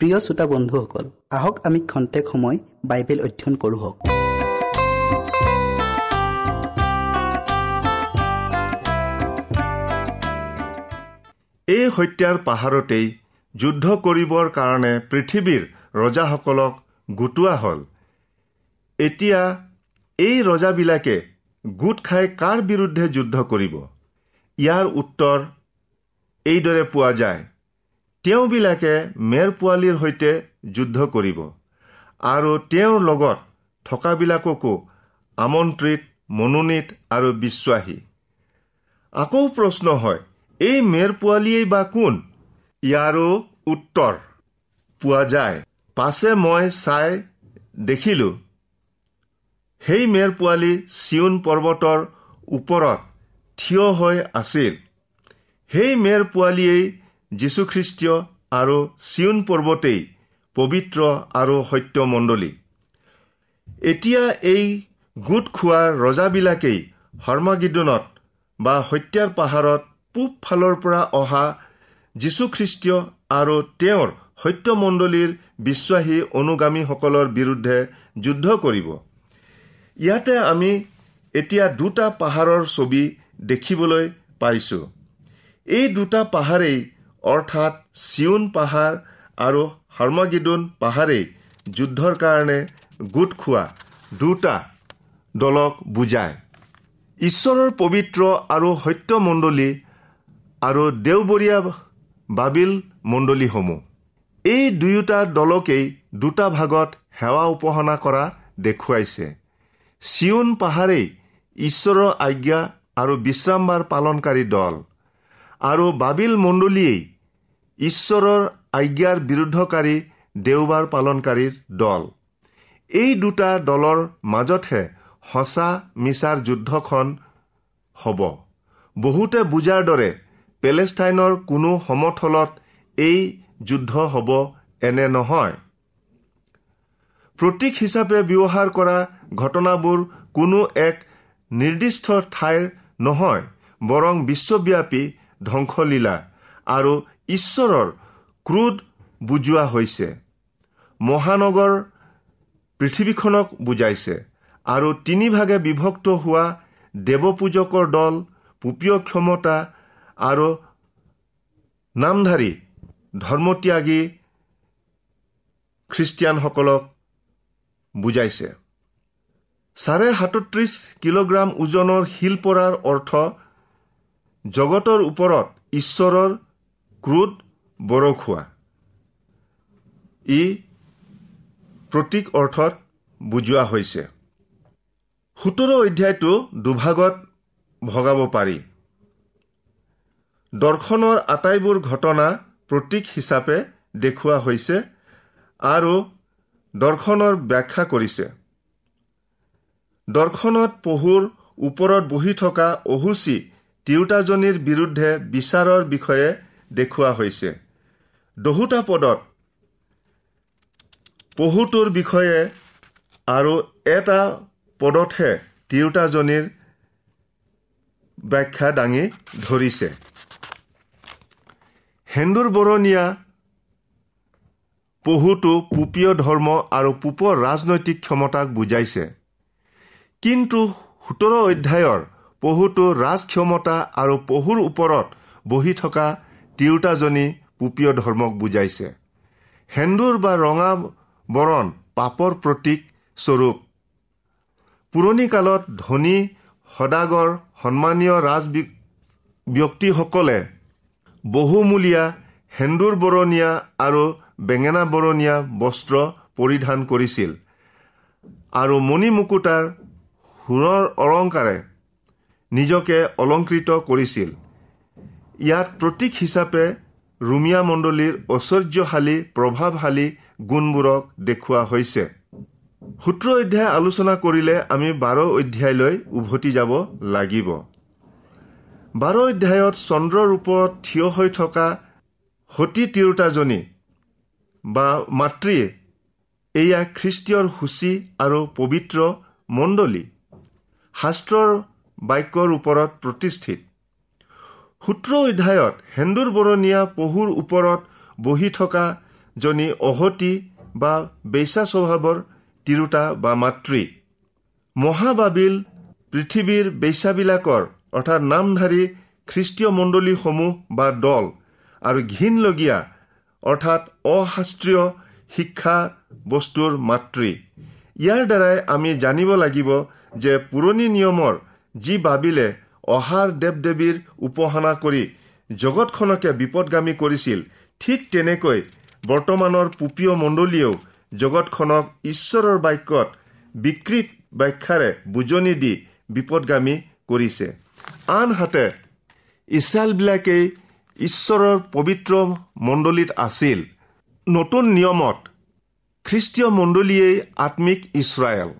প্ৰিয় শ্ৰোতা বন্ধুসকল আহক আমি খন্তেক সময় বাইবেল অধ্যয়ন কৰোঁ হওক। এই হত্যাৰ পাহাৰতেই যুদ্ধ কৰিবৰ কাৰণে পৃথিৱীৰ ৰজাসকলক গোটোৱা হ'ল। এতিয়া এই ৰজাবিলাকে গোট খাই কাৰ বিৰুদ্ধে যুদ্ধ কৰিব? ইয়াৰ উত্তৰ এইদৰে পোৱা যায়। তেওঁবিলাকে মেৰ পোৱালিৰ সৈতে যুদ্ধ কৰিব আৰু তেওঁৰ লগত থকাবিলাককো আমন্ত্ৰিত মনোনীত আৰু বিশ্বাসী। আকৌ প্ৰশ্ন হয় এই মেৰ পোৱালীয়েই বা কোন? ইয়াৰো উত্তৰ পোৱা যায়। পাছে মই চাই দেখিলো সেই মেৰ পোৱালী চিউন পৰ্বতৰ ওপৰত থিয় হৈ আছিল। সেই মেৰ পোৱালীয়েই যীশুখ্ৰীষ্টীয় আৰু চিউন পৰ্বতেই পবিত্ৰ আৰু সত্যমণ্ডলী। এতিয়া এই গোট খোৱা ৰজাবিলাকেই হৰ্মাগিদনত বা হত্যাৰ পাহাৰত পূব ফালৰ পৰা অহা যীশুখ্ৰীষ্টীয় আৰু তেওঁৰ সত্যমণ্ডলীৰ বিশ্বাসী অনুগামীসকলৰ বিৰুদ্ধে যুদ্ধ কৰিব। ইয়াতে আমি এতিয়া দুটা পাহাৰৰ ছবি দেখিবলৈ পাইছোঁ। এই দুটা পাহাৰেই অৰ্থাৎ চিউন পাহাৰ আৰু হাৰ্মাগিদুন পাহাৰেই যুদ্ধৰ কাৰণে গোট খোৱা দুটা দলক বুজায়। ঈশ্বৰৰ পবিত্ৰ আৰু সত্যমণ্ডলী আৰু দেওবৰীয়া বাবিল মণ্ডলীসমূহ। এই দুয়োটা দলকেই দুটা ভাগত সেৱা উপাসনা কৰা দেখুৱাইছে। চিউন পাহাৰেই ঈশ্বৰৰ আজ্ঞা আৰু বিশ্ৰামবাৰ পালনকাৰী দল আৰু বাবিল মণ্ডলীয়েই ঈশ্বৰৰ আজ্ঞাৰ বিৰুদ্ধকাৰী দেওবাৰ পালনকাৰীৰ দল। এই দুটা দলৰ মাজতহে সঁচা মিছাৰ যুদ্ধখন হ'ব। বহুতে বুজাৰ দৰে পেলেষ্টাইনৰ কোনো সমথলত এই যুদ্ধ হ'ব এনে নহয়। প্ৰতীক হিচাপে ব্যৱহাৰ কৰা ঘটনাবোৰ কোনো এক নিৰ্দিষ্ট ঠাইৰ নহয় বৰং বিশ্বব্যাপী ধ্বংসলীলা আৰু ঈশ্বৰৰ ক্ৰোধ বুজোৱা হৈছে। মহানগৰ পৃথিৱীখনক বুজাইছে আৰু তিনিভাগে বিভক্ত হোৱা দেৱপূজকৰ দল পুপীয় ক্ষমতা আৰু নামধাৰী ধৰ্মত্যাগী খ্ৰীষ্টিয়ানসকলক বুজাইছে। চাৰে সাতত্ৰিছ কিলোগ্ৰাম ওজনৰ শিল পৰাৰ অৰ্থ জগতৰ ওপৰত ঈশ্বৰৰ ক্ৰোধ বৰষুৱা ই প্ৰতীক অৰ্থত বুজোৱা হৈছে। সোতৰ অধ্যায়টো দুভাগত ভগাব পাৰি। দৰ্শনৰ আটাইবোৰ ঘটনা প্ৰতীক হিচাপে দেখুওৱা হৈছে আৰু দৰ্শনৰ ব্যাখ্যা কৰিছে। দৰ্শনত পহুৰ ওপৰত বহি থকা অহুচি তিৰোতাজনীৰ বিৰুদ্ধে বিচাৰৰ বিষয়ে দেখুওৱা হৈছে। দহোটা পদত পহুটোৰ বিষয়ে আৰু এটা পদতহে তিৰোতাজনীৰ ব্যাখ্যা দাঙি ধৰিছে। হেন্দুৰ বৰণীয়া পহুটো পুপীয় ধৰ্ম আৰু পূপৰ ৰাজনৈতিক ক্ষমতাক বুজাইছে। কিন্তু সোতৰ অধ্যায়ৰ পহুটো ৰাজ ক্ষমতা আৰু পহুৰ ওপৰত বহি থকা তিৰোতাজনী পুপীয় ধৰ্মক বুজাইছে। সেন্দুৰ বা ৰঙা বৰণ পাপৰ প্ৰতীক স্বৰূপ। পুৰণি কালত ধনী সদাগৰ সন্মানীয় ৰাজ ব্যক্তিসকলে বহুমূলীয়া সেন্দুৰ বৰণীয়া আৰু বেঙেনা বৰণীয়া বস্ত্ৰ পৰিধান কৰিছিল আৰু মণি মুকুটাৰ সুৰৰ অলংকাৰে নিজকে অলংকৃত কৰিছিল। ইয়াত প্ৰতীক হিচাপে ৰুমিয়া মণ্ডলীৰ ঐশ্বৰ্যশালী প্ৰভাৱশালী গুণবোৰক দেখুওৱা হৈছে। সূত্ৰ অধ্যায় আলোচনা কৰিলে আমি বাৰ অধ্যায়লৈ উভতি যাব লাগিব। বাৰ অধ্যায়ত চন্দ্ৰৰ ওপৰত থিয় হৈ থকা সতী তিৰোতাজনী বা মাতৃয়ে এয়া খ্ৰীষ্টীয়ৰ সূচী আৰু পবিত্ৰ মণ্ডলী শাস্ত্ৰৰ বাক্যৰ ওপৰত প্ৰতিষ্ঠিত। সূত্ৰ অধ্যায়ত সেন্দুৰ বৰণীয়া পহুৰ ওপৰত বহি থকা জনী অহতি বা বেচা স্বভাৱৰ তিৰোতা বা মাতৃ। মহাবাবিল পৃথিৱীৰ বেচাবিলাকৰ অৰ্থাৎ নামধাৰী খ্ৰীষ্টীয় মণ্ডলীসমূহ বা দল আৰু ঘীনলগীয়া অৰ্থাৎ অশাস্ত্ৰীয় শিক্ষা বস্তুৰ মাতৃ। ইয়াৰ দ্বাৰাই আমি জানিব লাগিব যে পুৰণি নিয়মৰ যি বাবিলে অহাৰ দেৱ দেৱীৰ উপাসনা কৰি জগতখনকে বিপদগামী কৰিছিল। ঠিক তেনেকৈ বৰ্তমানৰ পুপীয় মণ্ডলীয়েও জগতখনক ঈশ্বৰৰ বাক্যত বিকৃত ব্যাখ্যাৰে বুজনি দি বিপদগামী কৰিছে। আনহাতে ইছৰাইলবিলাকেই ঈশ্বৰৰ পবিত্ৰ মণ্ডলীত আছিল। নতুন নিয়মত খ্ৰীষ্টীয় মণ্ডলীয়েই আত্মিক ইছৰাইল।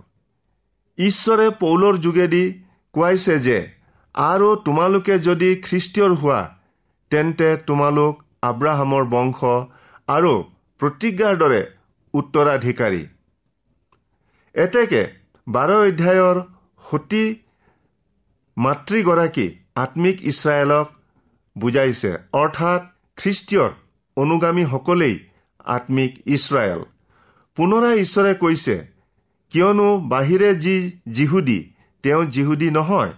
ঈশ্বৰে পৌলৰ যোগেদি কোৱাইছে যে আৰু তোমালোকে যদি খ্ৰীষ্টীয়ৰ হোৱা তেন্তে তোমালোক আব্ৰাহামৰ বংশ আৰু প্ৰতিজ্ঞাৰ দৰে উত্তৰাধিকাৰী। এতেকে বাৰ অধ্যায়ৰ সতী মাতৃগৰাকী আত্মিক ইছৰাইলক বুজাইছে অৰ্থাৎ খ্ৰীষ্টীয়ৰ অনুগামীসকলেই আত্মিক ইছৰাইল। পুনৰাই ঈশ্বৰে কৈছে কিয়নো বাহিৰে যি যিহুদী তেওঁ যিহুদী নহয়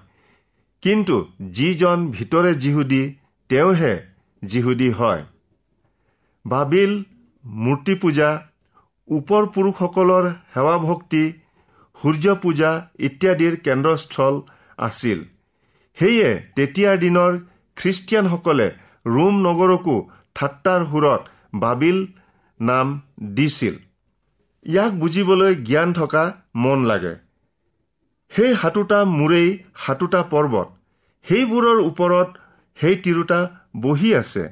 কিন্তু যিজন ভিতৰে যিহুদী তেওঁহে যিহুদী হয়। বাবিল মূৰ্তি পূজা ওপৰ পুৰুষসকলৰ সেৱা ভক্তি সূৰ্য পূজা ইত্যাদিৰ কেন্দ্ৰস্থল আছিল। সেয়ে তেতিয়াৰ দিনৰ খ্ৰীষ্টিয়ানসকলে ৰোম নগৰকো ঠাট্টাৰ সুৰত বাবিল নাম দিছিল। ইয়াক বুজিবলৈ জ্ঞান থকা মন লাগে। সেই সাতোটা মূৰেই সাতোটা পৰ্বত সেইবোৰৰ ওপৰত সেই তিৰোতা বহি আছে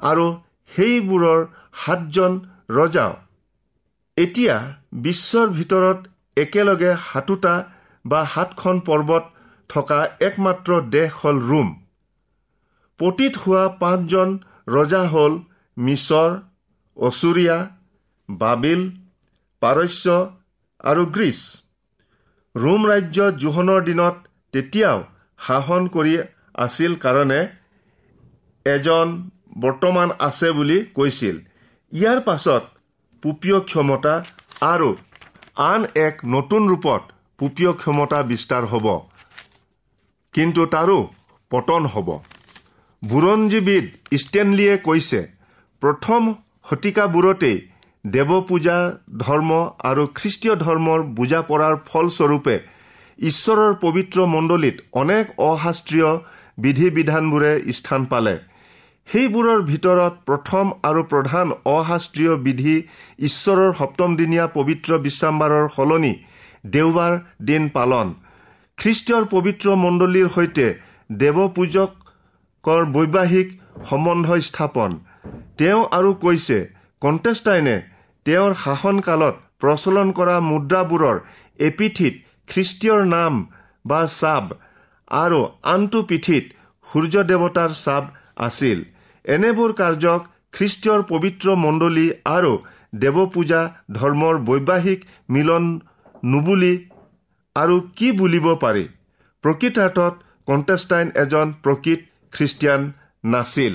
আৰু সেইবোৰৰ সাতজন ৰজাও। এতিয়া বিশ্বৰ ভিতৰত একেলগে সাতোটা বা সাতখন পৰ্বত থকা একমাত্ৰ দেশ হ'ল ৰোম। পতীত হোৱা পাঁচজন ৰজা হ'ল মিছৰ অচুৰীয়া বাবিল পাৰস্য আৰু গ্ৰীচ। ৰোম ৰাজ্য জোহনৰ দিনত তেতিয়াও শাসন কৰি আছিল কাৰণে এজন বৰ্তমান আছে বুলি কৈছিল। ইয়াৰ পাছত পুপীয় ক্ষমতা আৰু আন এক নতুন ৰূপত পুপীয় ক্ষমতা বিস্তাৰ হ'ব। কিন্তু তাৰো পতন হ'ব। বুৰঞ্জীবিদ ষ্টেনলিয়ে কৈছে প্ৰথম শতিকাবোৰতেই দেৱ পূজা ধৰ্ম আৰু খ্ৰীষ্টীয় ধৰ্মৰ বুজা পৰাৰ ফলস্বৰূপে ঈশ্বৰৰ পবিত্ৰ মণ্ডলীত অনেক অশাস্ত্ৰীয় বিধি বিধানবোৰে স্থান পালে। সেইবোৰৰ ভিতৰত প্ৰথম আৰু প্ৰধান অশাস্ত্ৰীয় বিধি ঈশ্বৰৰ সপ্তমদিনীয়া পবিত্ৰ বিশ্ৰামবাৰৰ সলনি দেওবাৰ দিন পালন। খ্ৰীষ্টীয়ৰ পবিত্ৰ মণ্ডলীৰ সৈতে দেৱপূজকৰ বৈবাহিক সম্বন্ধ স্থাপন। তেওঁ আৰু কৈছে কণ্টেষ্টাইনে তেওঁৰ শাসনকালত প্ৰচলন কৰা মুদ্ৰাবোৰৰ এপিঠিত খ্ৰীষ্টীয়ৰ নাম বা চাব আৰু আনটো পিঠিত সূৰ্য দেৱতাৰ চাব আছিল। এনেবোৰ কাৰ্যক খ্ৰীষ্টীয়ৰ পবিত্ৰ মণ্ডলী আৰু দেৱপূজা ধৰ্মৰ বৈবাহিক মিলন নুবুলি আৰু কি বুলিব পাৰি? প্ৰকৃতাৰ্থত কণ্টেষ্টাইন এজন প্ৰকৃত খ্ৰীষ্টিয়ান নাছিল।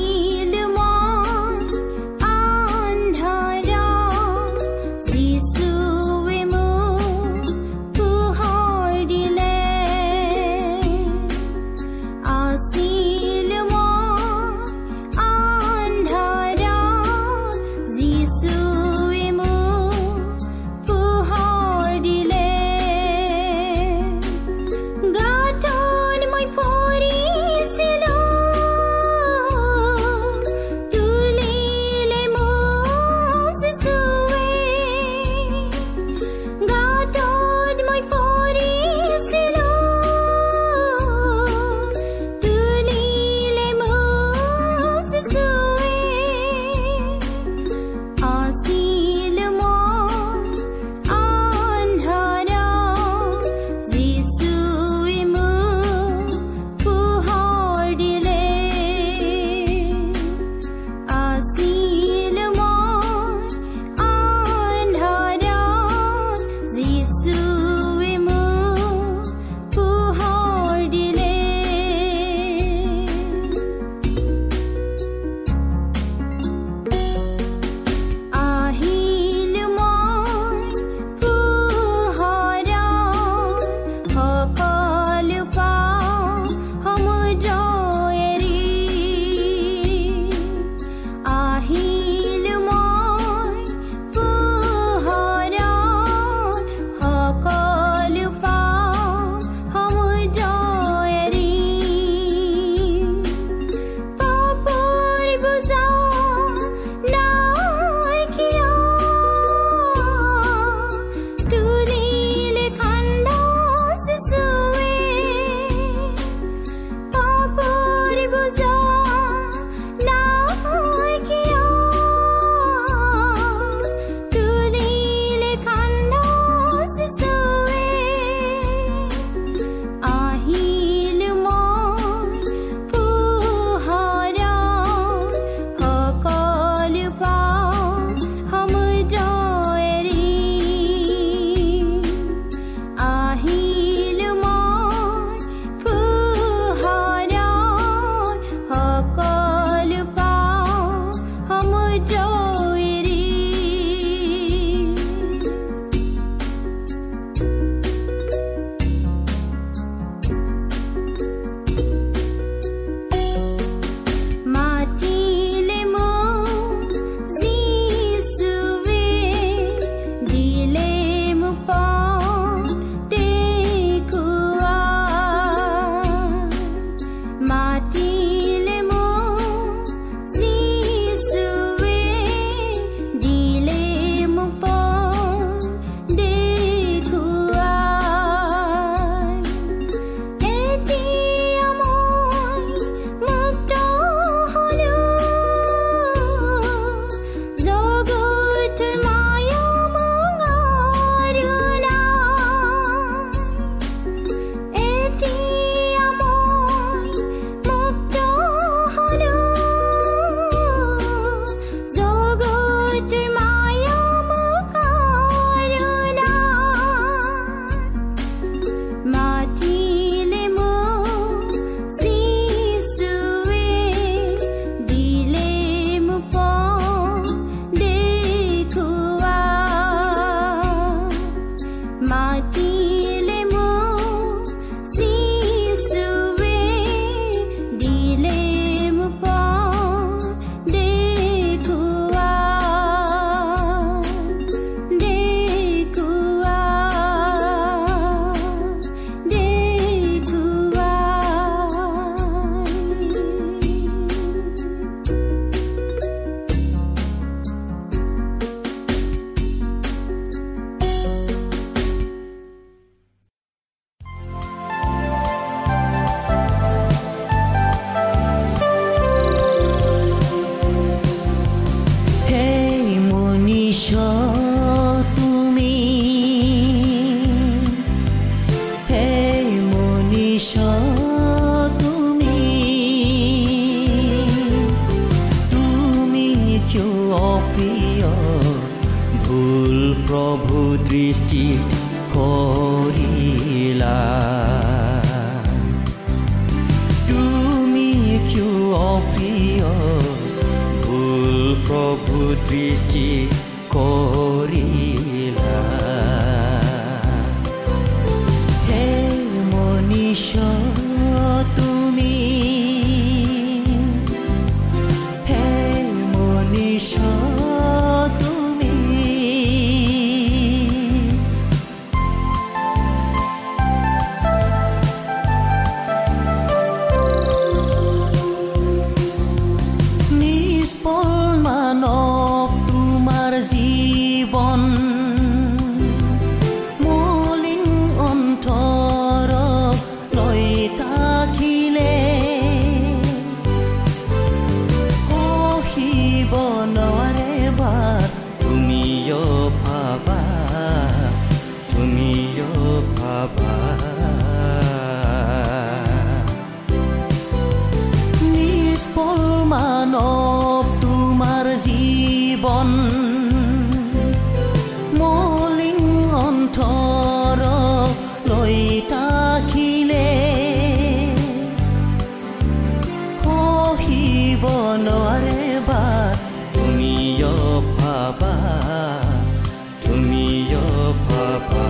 তুমিও ভাবা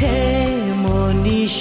হে মনীষ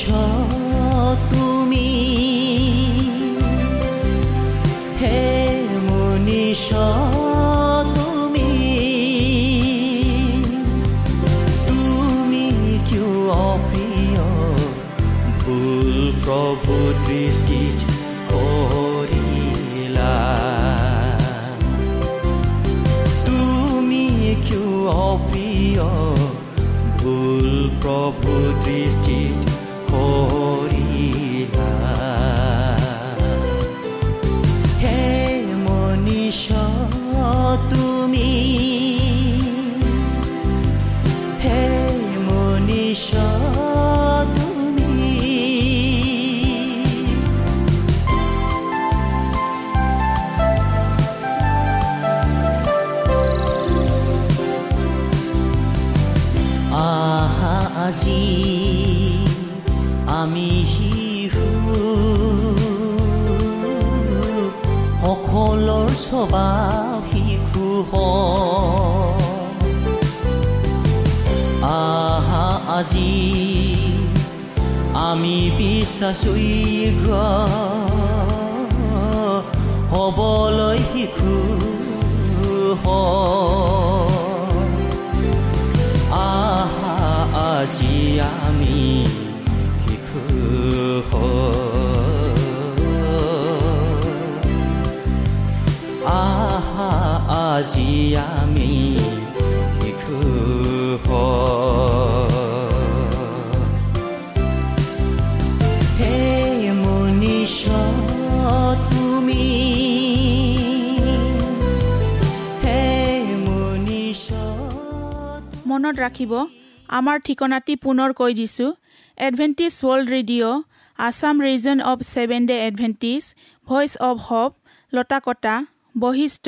মনত ৰাখিব আমাৰ ঠিকনাটি পুনৰ কৈ দিছোঁ। Adventist world radio' Assam region of seven day Adventist voice of hope Latakata Basistha